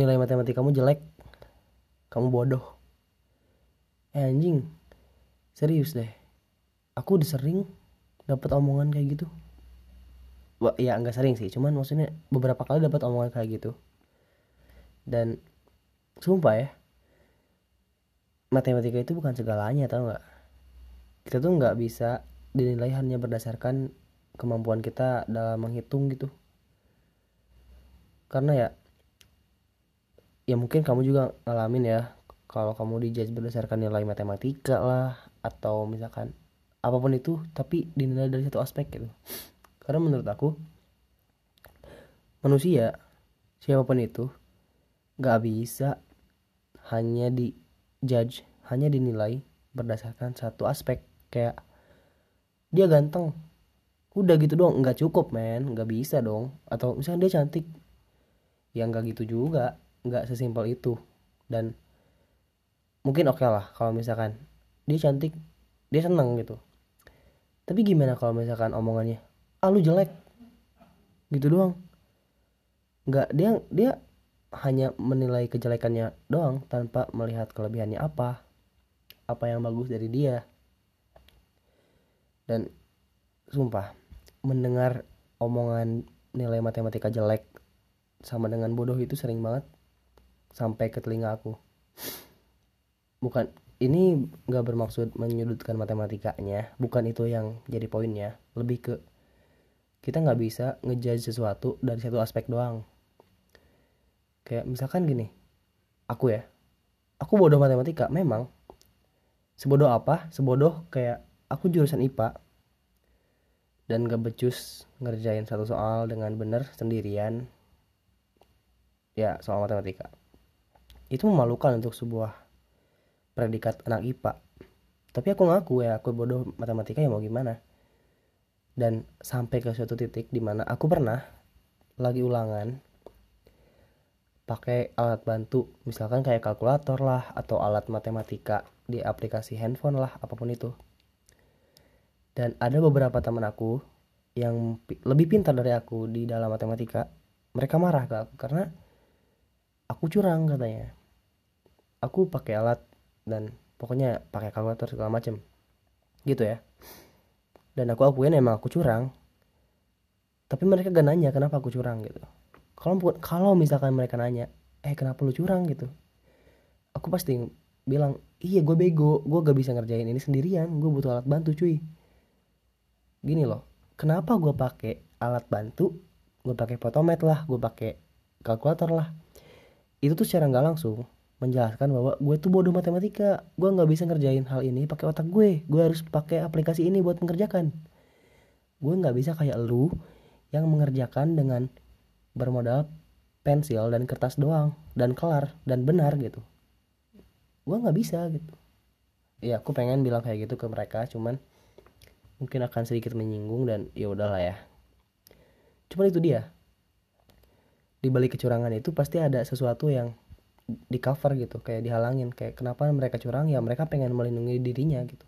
nilai matematika kamu jelek kamu bodoh. Eh, anjing serius deh. Aku udah sering dapat omongan kayak gitu. Wah, ya nggak sering sih cuman maksudnya beberapa kali dapat omongan kayak gitu. Dan sumpah ya matematika itu bukan segalanya tau nggak? Kita tuh nggak bisa dinilai hanya berdasarkan kemampuan kita dalam menghitung gitu. Karena ya ya mungkin kamu juga ngalamin ya kalau kamu dijudge berdasarkan nilai matematika lah atau misalkan apa pun itu tapi dinilai dari satu aspek gitu. Karena menurut aku manusia siapa pun itu nggak bisa hanya di judge hanya dinilai berdasarkan satu aspek. Kayak dia ganteng udah gitu dong nggak cukup men nggak bisa dong. Atau misalnya dia cantik ya nggak gitu juga nggak sesimpel itu. Dan mungkin oke okay lah kalau misalkan dia cantik dia seneng gitu. Tapi gimana kalau misalkan omongannya ah lu jelek gitu doang. Nggak dia dia hanya menilai kejelekannya doang tanpa melihat kelebihannya apa apa yang bagus dari dia. Dan sumpah mendengar omongan nilai matematika jelek sama dengan bodoh itu sering banget sampai ke telinga aku. Bukan ini nggak bermaksud menyudutkan matematikanya. Bukan itu yang jadi poinnya. Lebih ke kita nggak bisa ngejudge sesuatu dari satu aspek doang. Kayak misalkan gini aku ya aku bodoh matematika memang. Sebodoh apa? Sebodoh kayak aku jurusan IPA dan gak becus ngerjain satu soal dengan benar sendirian. Ya soal matematika itu memalukan untuk sebuah predikat anak IPA tapi aku ngaku ya aku bodoh matematika ya mau gimana. Dan sampai ke suatu titik di mana aku pernah lagi ulangan pakai alat bantu. Misalkan kayak kalkulator lah atau alat matematika di aplikasi handphone lah apa pun itu. Dan ada beberapa teman aku yang lebih pintar dari aku di dalam matematika mereka marah ke aku karena aku curang katanya aku pakai alat dan pokoknya pakai kalkulator segala macem gitu ya. Dan aku akuin emang aku curang tapi mereka gak nanya kenapa aku curang gitu. Kalau kalau misalkan mereka nanya eh kenapa lu curang? gitu. Aku pasti bilang iya gue bego gue gak bisa ngerjain ini sendirian gue butuh alat bantu cuy. Gini loh kenapa gue pakai alat bantu? Gue pakai fotomet lah gue pakai kalkulator lah. Itu tuh secara nggak langsung menjelaskan bahwa gue tuh bodoh matematika. Gue nggak bisa ngerjain hal ini pakai otak gue. Gue harus pakai aplikasi ini buat mengerjakan. Gue nggak bisa kayak lu yang mengerjakan dengan bermodal pensil dan kertas doang dan kelar dan benar gitu. Gue nggak bisa gitu. Ya aku pengen bilang kayak gitu ke mereka cuman mungkin akan sedikit menyinggung dan ya udahlah ya. Cuman itu dia. Di balik kecurangan itu pasti ada sesuatu yang di cover gitu kayak dihalangin kayak kenapa mereka curang ya mereka pengen melindungi dirinya gitu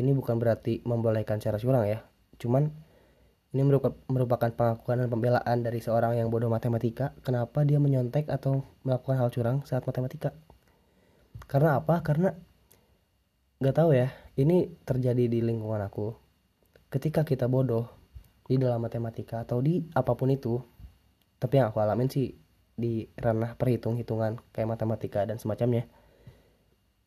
ini bukan berarti membolehkan cara curang ya cuman ini merupakan pengakuan dan pembelaan dari seorang yang bodoh matematika. Kenapa dia menyontek atau melakukan hal curang saat matematika? Karena apa? Karena nggak tahu ya. Ini terjadi di lingkungan aku. Ketika kita bodoh di dalam matematika atau di apa pun itu, tapi yang aku alamin sih di ranah perhitung-hitungan kayak matematika dan semacamnya.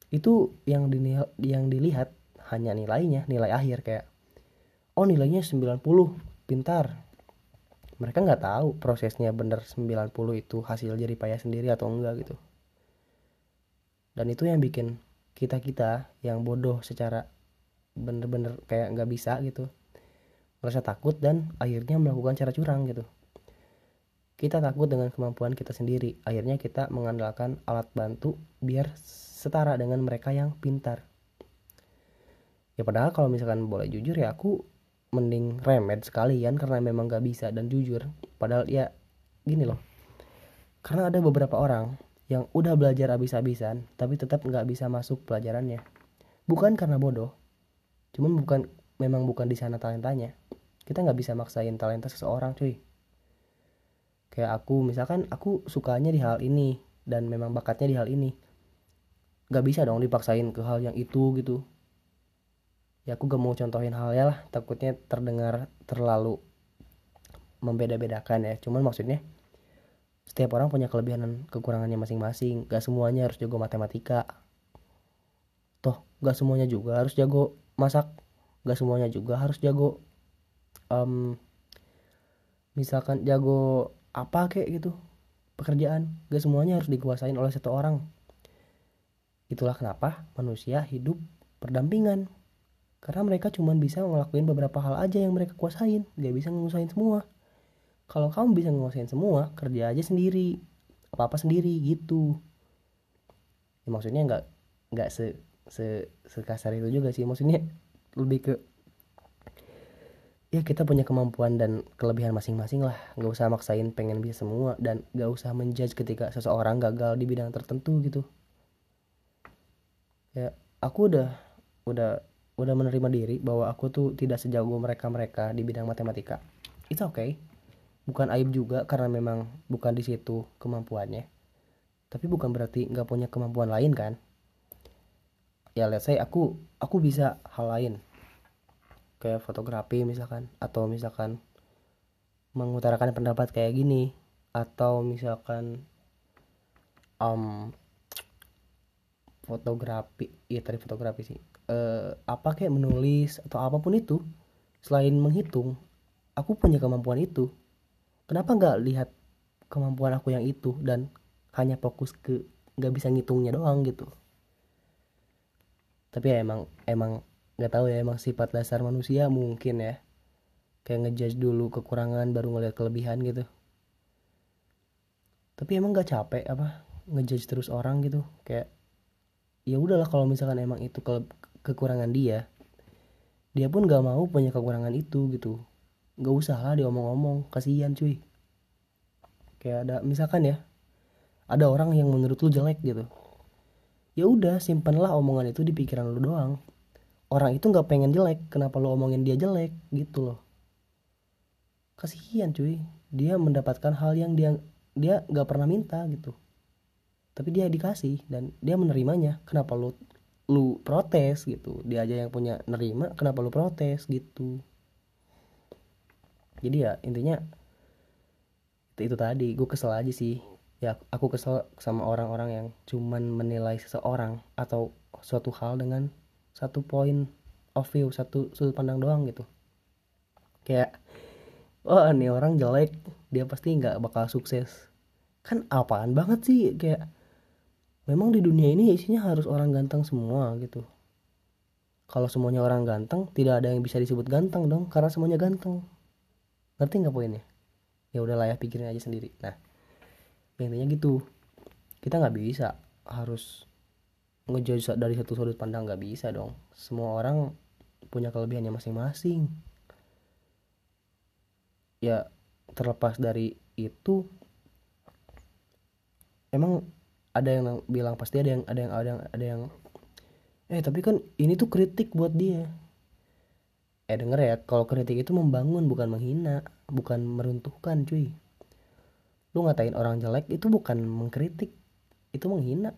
Itu yang dinil yang dilihat hanya nilainya, nilai akhir kayak oh nilainya 90 pintar. Mereka nggak tahu prosesnya bener 90 itu hasil jadi payah sendiri atau enggak gitu. Dan itu yang bikin kita kita yang bodoh secara bener-bener kayak nggak bisa gitu merasa takut dan akhirnya melakukan cara curang gitu kita takut dengan kemampuan kita sendiri. Akhirnya kita mengandalkan alat bantu biar setara dengan mereka yang pintar. Ya padahal kalau misalkan boleh jujur ya aku mending remed sekalian karena memang gak bisa dan jujur padahal ya gini loh. Karena ada beberapa orang yang udah belajar abis-abisan tapi tetap nggak bisa masuk pelajarannya. Bukan karena bodoh cuman bukan memang bukan di sana talentanya. Kita nggak bisa maksain talenta seseorang cuy kayak aku misalkan aku sukanya di hal ini dan memang bakatnya di hal ini. Gak bisa dong dipaksain ke hal yang itu gitu. Ya aku gak mau contohin hal ya lah takutnya terdengar terlalu membeda-bedakan ya. Cuman maksudnya setiap orang punya kelebihan dan kekurangannya masing-masing. Gak semuanya harus jago matematika. Toh gak semuanya juga harus jago masak. Gak semuanya juga harus jago um, misalkan jago apa kayak gitu? Pekerjaan. Gak semuanya harus dikuasain oleh satu orang. Itulah kenapa manusia hidup berdampingan. Karena mereka cuma bisa ngelakuin beberapa hal aja yang mereka kuasain. Gak bisa ngusain semua. Kalau kamu bisa nguasain semua kerja aja sendiri. Apa apa sendiri gitu. Ya, maksudnya nggak nggak se, se sekasar itu juga sih. Maksudnya lebih ke ya kita punya kemampuan dan kelebihan masing-masing lah nggak usah maksain pengen bisa semua dan nggak usah menjudge ketika seseorang gagal di bidang tertentu gitu ya aku udah udah udah menerima diri bahwa aku tuh tidak sejago mereka-mereka di bidang matematika. Itu oke. Okay. Bukan aib juga karena memang bukan di situ kemampuannya. Tapi bukan berarti nggak punya kemampuan lain kan? Ya let's say aku aku bisa hal lain. Kayak fotografi misalkan atau misalkan mengutarakan pendapat kayak gini atau misalkan um, fotografi iya tadi fotografi sih eh, apa kayak menulis atau apa pun itu selain menghitung aku punya kemampuan itu. Kenapa nggak lihat kemampuan aku yang itu dan hanya fokus ke nggak bisa ngitungnya doang gitu? Tapi ya emang emang nggak tahu ya emang sifat dasar manusia mungkin ya. Kayak ngejudge dulu kekurangan baru ngeliat kelebihan gitu. Tapi emang nggak capek apa ngejudge terus orang gitu. Kayak ya udahlah kalau misalkan emang itu ke kekurangan dia dia pun gak mau punya kekurangan itu gitu. Gak usah lah diomong-omong kasihan cuy. Kayak ada misalkan ya ada orang yang menurut lu jelek gitu. Ya udah simpanlah omongan itu di pikiran lu doang orang itu nggak pengen jelek kenapa lu omongin dia jelek gitu loh. Kasihan cuy. Dia mendapatkan hal yang dia dia nggak pernah minta gitu. Tapi dia dikasih dan dia menerimanya. Kenapa lu lu protes gitu? Dia aja yang punya nerima kenapa lu protes gitu? Jadi ya intinya itu, itu tadi. Gue kesel aja sih. Ya aku kesel sama orang-orang yang cuman menilai seseorang atau suatu hal dengan satu point of view satu sudut pandang doang gitu. Kayak oh ini orang jelek dia pasti nggak bakal sukses. Kan apaan banget sih? Kayak memang di dunia ini isinya harus orang ganteng semua gitu. Kalau semuanya orang ganteng tidak ada yang bisa disebut ganteng dong karena semuanya ganteng. Ngerti nggak poinnya? Ya udahlah ya pikirin aja sendiri. Nah intinya gitu. Kita nggak bisa harus ngejudge dari satu sudut pandang nggak bisa dong. Semua orang punya kelebihannya masing-masing. Ya terlepas dari itu emang ada yang bilang pasti ada yang ada yang ada yang ada yang eh tapi kan ini tuh kritik buat dia. Eh denger ya kalau kritik itu membangun bukan menghina bukan meruntuhkan cuy. Lu ngatain orang jelek itu bukan mengkritik itu menghina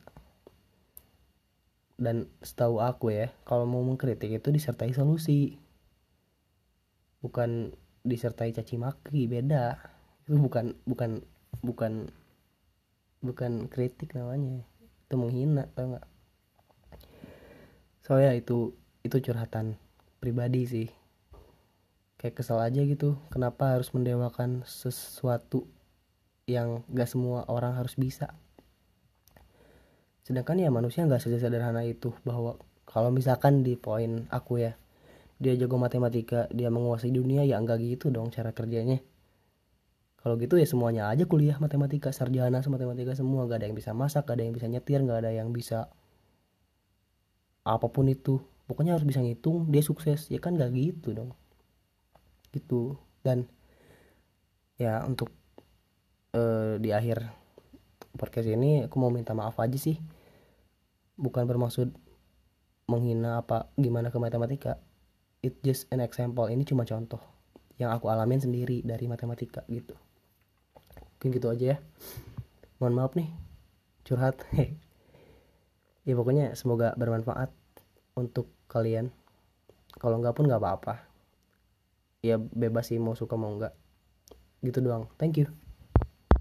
dan setahu aku ya kalau mau mengkritik itu disertai solusi. Bukan disertai caci maki beda. Itu bukan bukan bukan bukan kritik namanya. Itu menghina tau nggak? Soalnya itu itu curhatan pribadi sih. Kayak kesel aja gitu kenapa harus mendewakan sesuatu yang gak semua orang harus bisa sedangkan ya manusia nggak sederhana itu bahwa kalau misalkan di poin aku ya dia jago matematika dia menguasai dunia ya enggak gitu dong cara kerjanya. Kalau gitu ya semuanya aja kuliah matematika sarjana matematika semua. Gak ada yang bisa masak gak ada yang bisa nyetir gak ada yang bisa apa pun itu. Pokoknya harus bisa ngitung dia sukses. Ya kan gak gitu dong. Gitu. Dan ya untuk uh, di akhir podcast ini aku mau minta maaf aja sih bukan bermaksud menghina apa gimana ke matematika. It just an example. Ini cuma contoh yang aku alamin sendiri dari matematika gitu. Mungkin gitu aja ya. Mohon maaf nih. Curhat. Ya pokoknya semoga bermanfaat untuk kalian. Kalau nggak pun nggak apa-apa. Ya bebas sih mau suka mau nggak gitu doang. Thank you